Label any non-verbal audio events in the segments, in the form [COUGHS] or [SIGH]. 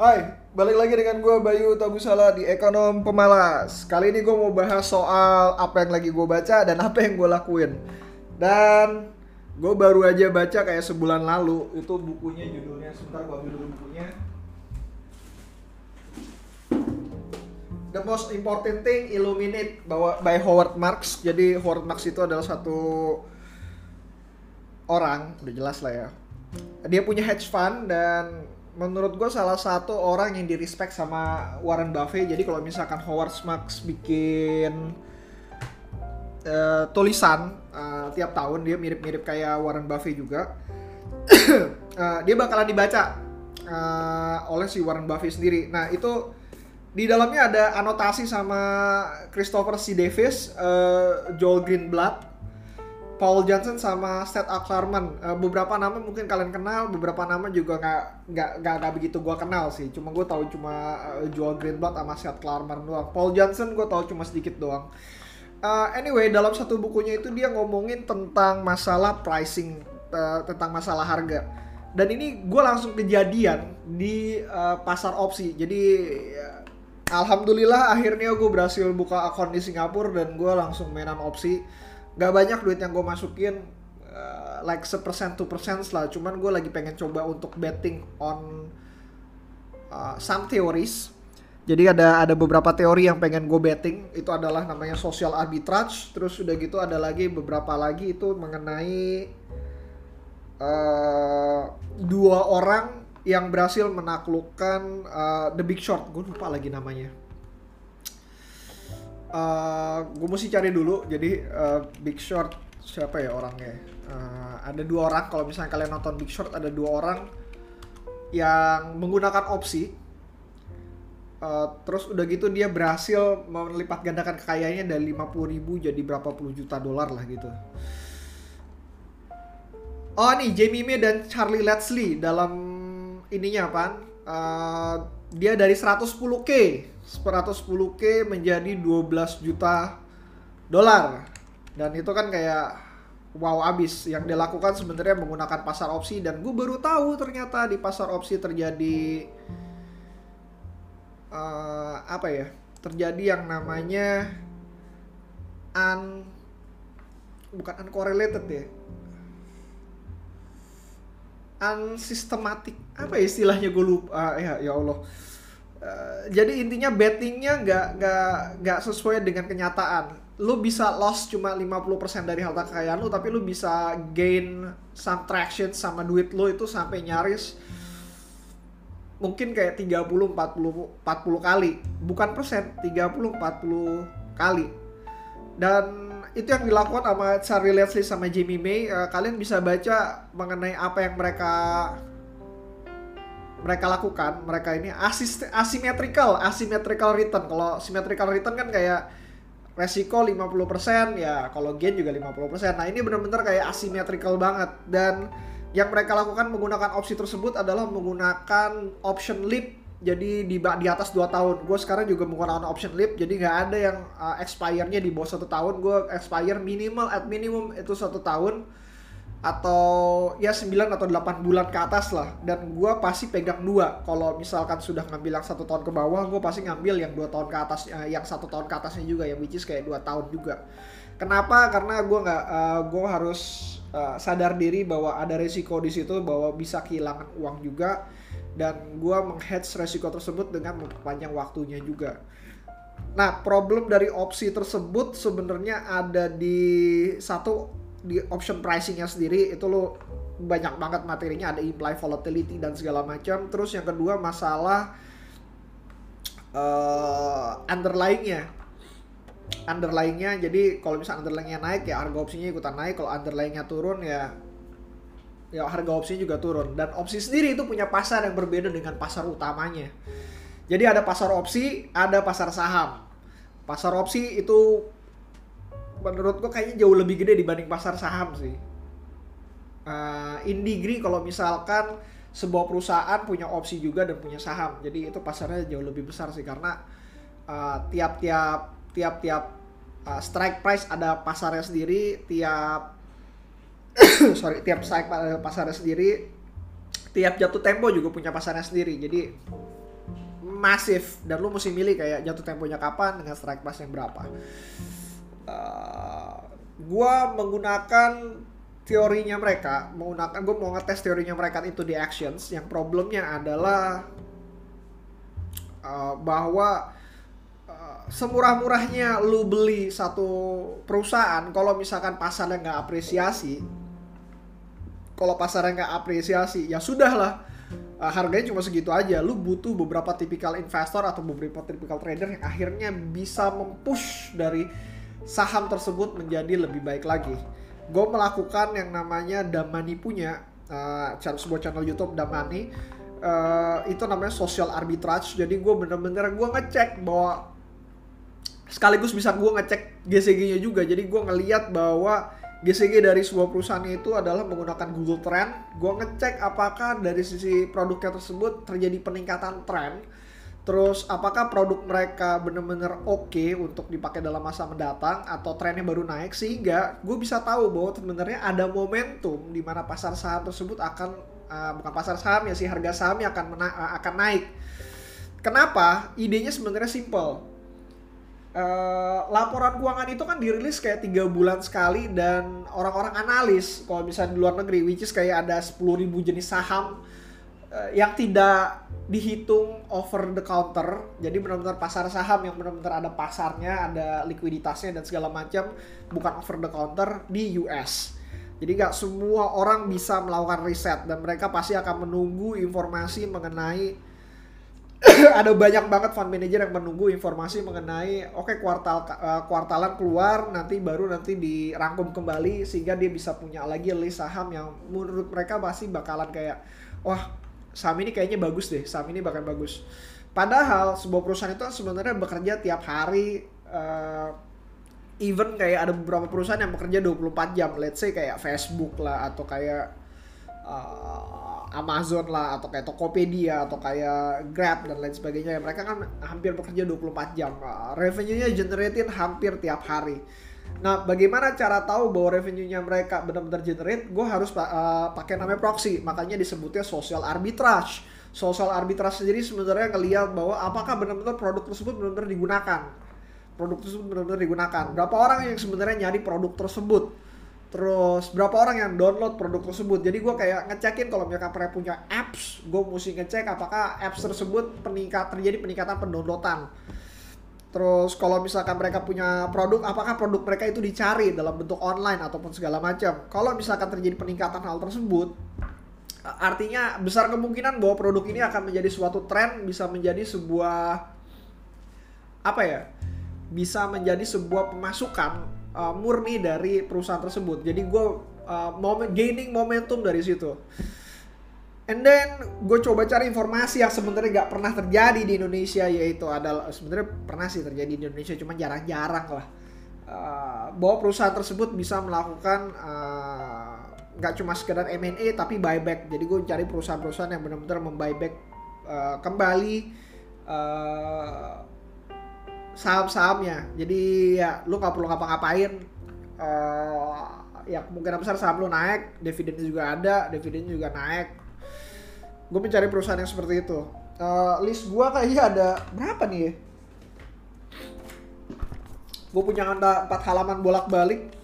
Hai, balik lagi dengan gue Bayu Tabusala di Ekonom Pemalas. Kali ini gue mau bahas soal apa yang lagi gue baca dan [LAUGHS] apa yang gue lakuin. Dan gue baru aja baca kayak sebulan lalu itu bukunya judulnya sebentar gue ambil dulu bukunya. The most important thing illuminate by Howard Marks. Jadi Howard Marks itu adalah satu orang, udah jelas lah ya. Dia punya hedge fund dan menurut gue salah satu orang yang di respect sama Warren Buffett. Jadi kalau misalkan Howard Marks bikin uh, tulisan uh, tiap tahun dia mirip-mirip kayak Warren Buffett juga. Uh, [CLEARS THROAT] dia bakalan dibaca uh, oleh si Warren Buffett sendiri. Nah itu di dalamnya ada anotasi sama Christopher C. Davis, uh, Joel Greenblatt, Paul Johnson sama Seth Aklarman uh, beberapa nama mungkin kalian kenal beberapa nama juga nggak nggak nggak begitu gue kenal sih. Cuma gue tahu cuma uh, Joel Greenblatt sama Seth Aklarman doang. Paul Johnson gue tahu cuma sedikit doang. Uh, anyway dalam satu bukunya itu dia ngomongin tentang masalah pricing uh, tentang masalah harga. Dan ini gue langsung kejadian di uh, pasar opsi. Jadi uh, Alhamdulillah akhirnya gue berhasil buka akun di Singapura dan gue langsung mainan opsi gak banyak duit yang gue masukin uh, like sepersen two percent lah. Cuman gue lagi pengen coba untuk betting on uh, some theories. Jadi ada ada beberapa teori yang pengen gue betting. Itu adalah namanya social arbitrage. Terus udah gitu ada lagi beberapa lagi itu mengenai uh, dua orang yang berhasil menaklukkan uh, The Big Short. Gue lupa lagi namanya eh, gue mesti cari dulu. Jadi uh, Big Short siapa ya orangnya? Uh, ada dua orang. Kalau misalnya kalian nonton Big Short ada dua orang yang menggunakan opsi. Uh, terus udah gitu dia berhasil melipat gandakan kekayaannya dari 50 ribu jadi berapa puluh juta dolar lah gitu. Oh nih Jamie May dan Charlie Leslie dalam ininya apa uh, dia dari 110k 110k menjadi 12 juta dolar. Dan itu kan kayak wow abis. Yang dilakukan sebenarnya menggunakan pasar opsi. Dan gue baru tahu ternyata di pasar opsi terjadi uh, apa ya terjadi yang namanya un bukan uncorrelated ya. Unsystematic. Apa ya istilahnya? Gue lupa. Uh, ya ya Allah Eh, jadi intinya bettingnya nggak nggak nggak sesuai dengan kenyataan. Lu bisa loss cuma 50% dari harta kekayaan lu, tapi lu bisa gain some traction sama duit lu itu sampai nyaris mungkin kayak 30 40 40 kali. Bukan persen, 30 40 kali. Dan itu yang dilakukan sama Charlie Leslie sama Jamie May. Uh, kalian bisa baca mengenai apa yang mereka mereka lakukan, mereka ini asis, asymmetrical, asymmetrical return. Kalau symmetrical return kan kayak resiko 50% ya, kalau gain juga 50%. Nah, ini benar-benar kayak asymmetrical banget dan yang mereka lakukan menggunakan opsi tersebut adalah menggunakan option leap jadi di di atas 2 tahun. Gue sekarang juga menggunakan option leap, jadi nggak ada yang uh, expire-nya di bawah satu tahun. Gue expire minimal at minimum itu satu tahun atau ya 9 atau 8 bulan ke atas lah. Dan gue pasti pegang dua. Kalau misalkan sudah ngambil yang satu tahun ke bawah gue pasti ngambil yang dua tahun ke atas eh, yang satu tahun ke atasnya juga yang which is kayak dua tahun juga. Kenapa? Karena gue nggak uh, eh, gue harus uh, sadar diri bahwa ada resiko di situ bahwa bisa kehilangan uang juga. Dan gue menghedge resiko tersebut dengan memperpanjang waktunya juga. Nah problem dari opsi tersebut sebenarnya ada di satu di option pricingnya sendiri itu lo banyak banget materinya ada imply volatility dan segala macam. Terus yang kedua masalah uh, underlyingnya. Underlyingnya jadi kalau misalnya underlyingnya naik ya harga opsinya ikutan naik. Kalau underlyingnya turun ya ya harga opsinya juga turun. Dan opsi sendiri itu punya pasar yang berbeda dengan pasar utamanya. Jadi ada pasar opsi ada pasar saham. Pasar opsi itu menurut gue kayaknya jauh lebih gede dibanding pasar saham sih. Uh, Indigri kalau misalkan sebuah perusahaan punya opsi juga dan punya saham, jadi itu pasarnya jauh lebih besar sih karena uh, tiap-tiap tiap-tiap uh, strike price ada pasarnya sendiri, tiap [COUGHS] sorry tiap strike pasarnya sendiri, tiap jatuh tempo juga punya pasarnya sendiri. Jadi masif dan lu mesti milih kayak jatuh temponya kapan dengan strike price yang berapa. Uh, gua menggunakan teorinya mereka, menggunakan gue mau ngetes teorinya mereka itu di actions. Yang problemnya adalah uh, bahwa uh, semurah-murahnya lu beli satu perusahaan, kalau misalkan pasarnya nggak apresiasi, kalau pasarnya nggak apresiasi, ya sudahlah uh, harganya cuma segitu aja. Lu butuh beberapa tipikal investor atau beberapa tipikal trader yang akhirnya bisa mempush dari saham tersebut menjadi lebih baik lagi. Gue melakukan yang namanya Damani punya uh, sebuah channel YouTube Damani. Uh, itu namanya social arbitrage. Jadi gue bener-bener gue ngecek bahwa sekaligus bisa gue ngecek GCG-nya juga. Jadi gue ngeliat bahwa GCG dari sebuah perusahaan itu adalah menggunakan Google Trend. Gue ngecek apakah dari sisi produknya tersebut terjadi peningkatan tren. Terus apakah produk mereka benar-benar oke okay untuk dipakai dalam masa mendatang atau trennya baru naik sehingga gue bisa tahu bahwa sebenarnya ada momentum di mana pasar saham tersebut akan uh, bukan pasar saham ya sih harga sahamnya akan mena uh, akan naik. Kenapa? Idenya sebenarnya simple Uh, laporan keuangan itu kan dirilis kayak tiga bulan sekali dan orang-orang analis kalau misalnya di luar negeri which is kayak ada 10.000 jenis saham uh, yang tidak dihitung over the counter jadi benar-benar pasar saham yang benar-benar ada pasarnya ada likuiditasnya dan segala macam bukan over the counter di US jadi gak semua orang bisa melakukan riset dan mereka pasti akan menunggu informasi mengenai [COUGHS] ada banyak banget fund manager yang menunggu informasi mengenai oke okay, kuartal uh, kuartalan keluar nanti baru nanti dirangkum kembali sehingga dia bisa punya lagi list saham yang menurut mereka pasti bakalan kayak wah saham ini kayaknya bagus deh saham ini bakal bagus. Padahal sebuah perusahaan itu sebenarnya bekerja tiap hari uh, even kayak ada beberapa perusahaan yang bekerja 24 jam. Let's say kayak Facebook lah atau kayak uh, Amazon lah atau kayak Tokopedia atau kayak Grab dan lain sebagainya. Ya mereka kan hampir bekerja 24 jam. Uh, revenue-nya generated hampir tiap hari nah bagaimana cara tahu bahwa revenue-nya mereka benar-benar generate? Gue harus uh, pakai namanya proxy. Makanya disebutnya social arbitrage. Social arbitrage sendiri sebenarnya ngelihat bahwa apakah benar-benar produk tersebut benar-benar digunakan. Produk tersebut benar-benar digunakan. Berapa orang yang sebenarnya nyari produk tersebut? Terus berapa orang yang download produk tersebut. Jadi gue kayak ngecekin kalau mereka pernah punya apps, gue mesti ngecek apakah apps tersebut peningkat terjadi peningkatan pendownloadan. Terus kalau misalkan mereka punya produk, apakah produk mereka itu dicari dalam bentuk online ataupun segala macam. Kalau misalkan terjadi peningkatan hal tersebut, artinya besar kemungkinan bahwa produk ini akan menjadi suatu tren, bisa menjadi sebuah apa ya? Bisa menjadi sebuah pemasukan uh, murni dari perusahaan tersebut. Jadi gue uh, gaining momentum dari situ. And then gue coba cari informasi yang sebenarnya gak pernah terjadi di Indonesia yaitu adalah sebenarnya pernah sih terjadi di Indonesia cuma jarang-jarang lah. Uh, bahwa perusahaan tersebut bisa melakukan uh, nggak cuma sekedar M&A tapi buyback. Jadi gue cari perusahaan-perusahaan yang benar-benar membuyback uh, kembali uh, saham-sahamnya jadi ya lu nggak perlu ngapa-ngapain uh, ya kemungkinan besar saham lu naik dividennya juga ada dividennya juga naik gue mencari perusahaan yang seperti itu. Uh, list gue kayaknya ada berapa nih ya? Gue punya anda 4 halaman bolak-balik.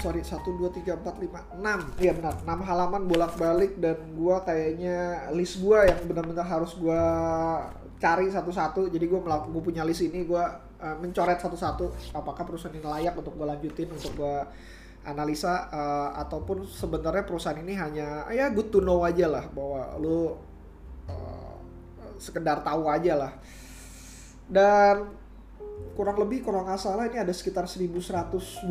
Sorry satu dua tiga empat lima enam. Iya benar. Enam halaman bolak-balik dan gue kayaknya list gue yang benar-benar harus gue cari satu-satu. Jadi gue melakukan gue punya list ini gue uh, mencoret satu-satu apakah perusahaan ini layak untuk gue lanjutin untuk gue analisa uh, ataupun sebenarnya perusahaan ini hanya ya good to know aja lah bahwa lu uh, sekedar tahu aja lah. Dan kurang lebih kalau nggak salah ini ada sekitar 1122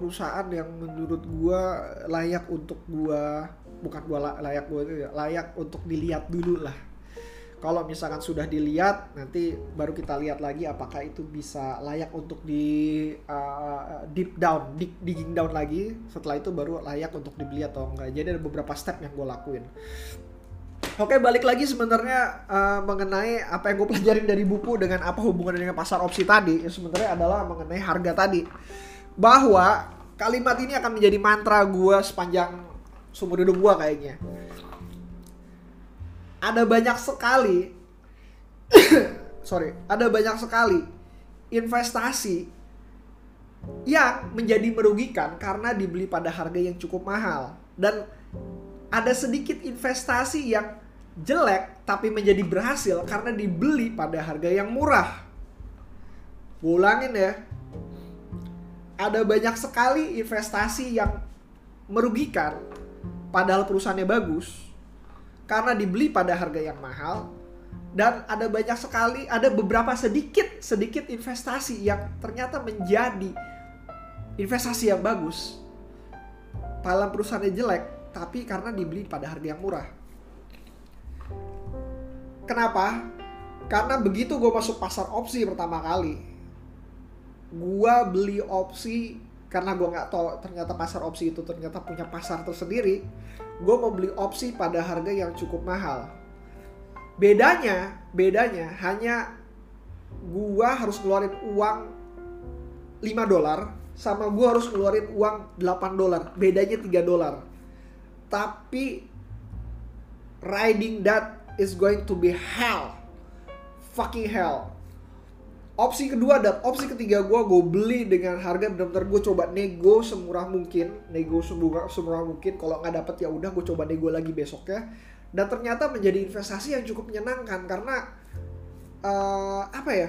perusahaan yang menurut gue layak untuk gue bukan gue layak gue ya, layak untuk dilihat dulu lah kalau misalkan sudah dilihat nanti baru kita lihat lagi apakah itu bisa layak untuk di uh, deep down dig, digging down lagi. Setelah itu baru layak untuk dibeli atau enggak. Jadi ada beberapa step yang gue lakuin. Oke balik lagi sebenarnya uh, mengenai apa yang gue pelajarin dari buku dengan apa hubungannya dengan pasar opsi tadi. Ya sebenarnya adalah mengenai harga tadi. Bahwa kalimat ini akan menjadi mantra gue sepanjang sumber hidup gue kayaknya ada banyak sekali [COUGHS] sorry ada banyak sekali investasi yang menjadi merugikan karena dibeli pada harga yang cukup mahal dan ada sedikit investasi yang jelek tapi menjadi berhasil karena dibeli pada harga yang murah. Ulangin ya. Ada banyak sekali investasi yang merugikan padahal perusahaannya bagus karena dibeli pada harga yang mahal dan ada banyak sekali ada beberapa sedikit sedikit investasi yang ternyata menjadi investasi yang bagus. Padahal perusahaannya jelek tapi karena dibeli pada harga yang murah. Kenapa? Karena begitu gue masuk pasar opsi pertama kali gue beli opsi karena gue nggak tahu ternyata pasar opsi itu ternyata punya pasar tersendiri gue mau beli opsi pada harga yang cukup mahal. Bedanya bedanya hanya gue harus keluarin uang 5 dolar sama gue harus keluarin uang 8 dolar. Bedanya 3 dolar. Tapi riding that is going to be hell. Fucking hell opsi kedua dan opsi ketiga gue gue beli dengan harga benar-benar gue coba nego semurah mungkin nego semurah semurah mungkin. Kalau nggak dapet ya udah gue coba nego lagi besoknya. Dan ternyata menjadi investasi yang cukup menyenangkan karena uh, apa ya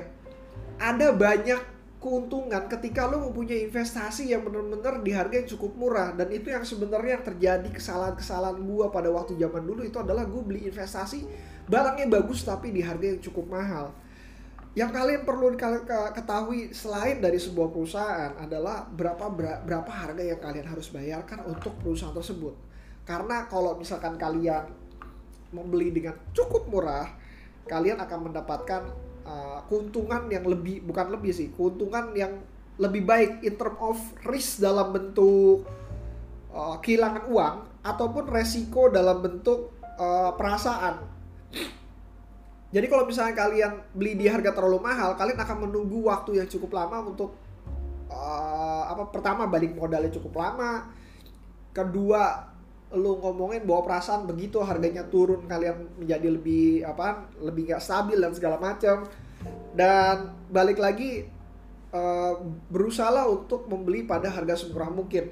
ada banyak keuntungan ketika lo mempunyai investasi yang benar-benar di harga yang cukup murah. Dan itu yang sebenarnya yang terjadi kesalahan-kesalahan gua pada waktu zaman dulu itu adalah gue beli investasi barangnya bagus tapi di harga yang cukup mahal yang kalian perlu ketahui selain dari sebuah perusahaan adalah berapa berapa harga yang kalian harus bayarkan untuk perusahaan tersebut karena kalau misalkan kalian membeli dengan cukup murah kalian akan mendapatkan uh, keuntungan yang lebih bukan lebih sih keuntungan yang lebih baik in term of risk dalam bentuk uh, kehilangan uang ataupun resiko dalam bentuk uh, perasaan. Jadi kalau misalnya kalian beli di harga terlalu mahal, kalian akan menunggu waktu yang cukup lama untuk uh, apa pertama balik modalnya cukup lama, kedua lu ngomongin bahwa perasaan begitu harganya turun kalian menjadi lebih apa lebih nggak stabil dan segala macam. Dan balik lagi uh, berusaha untuk membeli pada harga semurah mungkin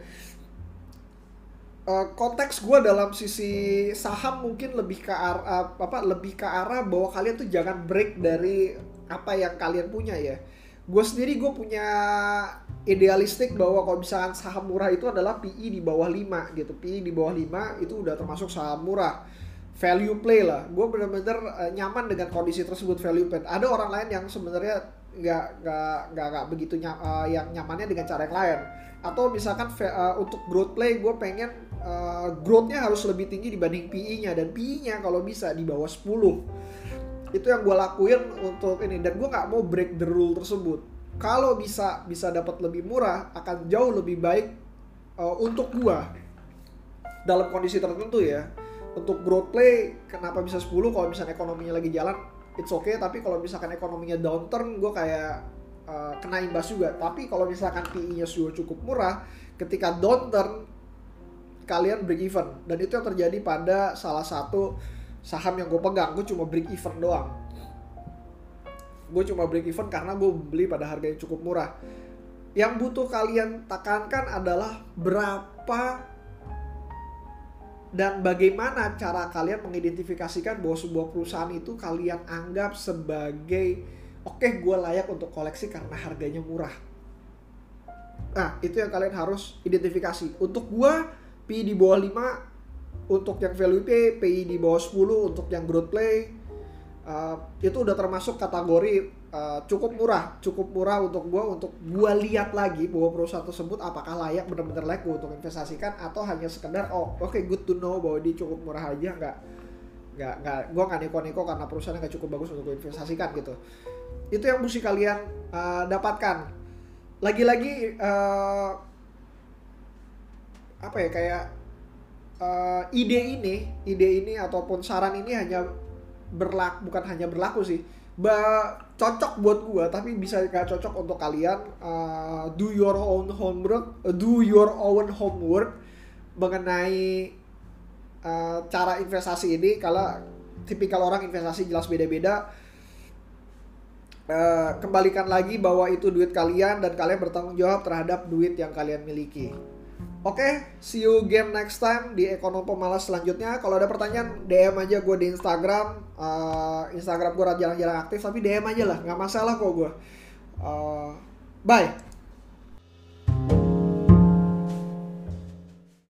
uh, konteks gue dalam sisi saham mungkin lebih ke arah apa lebih ke arah bahwa kalian tuh jangan break dari apa yang kalian punya ya. Gue sendiri gue punya idealistik bahwa kalau misalkan saham murah itu adalah PI di bawah 5 gitu. PI di bawah 5 itu udah termasuk saham murah. Value play lah. Gue bener-bener uh, nyaman dengan kondisi tersebut value play. Ada orang lain yang sebenarnya nggak nggak nggak nggak begitu ny uh, yang nyamannya dengan cara yang lain. Atau misalkan uh, untuk growth play gue pengen uh, growthnya harus lebih tinggi dibanding PI-nya dan PI-nya kalau bisa di bawah 10 itu yang gue lakuin untuk ini. Dan gue nggak mau break the rule tersebut. Kalau bisa bisa dapat lebih murah akan jauh lebih baik uh, untuk gua. Dalam kondisi tertentu ya. Untuk growth play kenapa bisa 10 kalau misalnya ekonominya lagi jalan it's okay. Tapi kalau misalkan ekonominya downturn gua kayak uh, kena imbas juga. Tapi kalau misalkan PI-nya sudah cukup murah ketika downturn kalian break even. Dan itu yang terjadi pada salah satu saham yang gue pegang. Gue cuma break even doang. Gue cuma break even karena gue beli pada harga yang cukup murah. Yang butuh kalian tekankan adalah berapa dan bagaimana cara kalian mengidentifikasikan bahwa sebuah perusahaan itu kalian anggap sebagai oke okay, gue layak untuk koleksi karena harganya murah. Nah itu yang kalian harus identifikasi. Untuk gue PI di bawah 5 untuk yang value pay PI di bawah 10 untuk yang growth play uh, itu udah termasuk kategori uh, cukup murah cukup murah untuk gue untuk gue lihat lagi bahwa perusahaan tersebut apakah layak benar-benar layak untuk investasikan atau hanya sekedar oh oke okay, good to know bahwa dia cukup murah aja nggak nggak nggak gue nggak neko-neko karena perusahaannya nggak cukup bagus untuk gue investasikan gitu. Itu yang mesti kalian uh, dapatkan. Lagi-lagi uh, apa ya kayak uh, ide ini ide ini ataupun saran ini hanya berlaku bukan hanya berlaku sih ba cocok buat gua tapi bisa gak cocok untuk kalian uh, do your own homework do your own homework mengenai uh, cara investasi ini kalau tipikal orang investasi jelas beda-beda uh, kembalikan lagi bahwa itu duit kalian dan kalian bertanggung jawab terhadap duit yang kalian miliki. Oke, okay, see you game next time di Ekonomi Pemalas selanjutnya. Kalau ada pertanyaan, DM aja gue di Instagram. Uh, Instagram gue jarang-jarang aktif, tapi DM aja lah, nggak masalah kok gue. Uh, bye.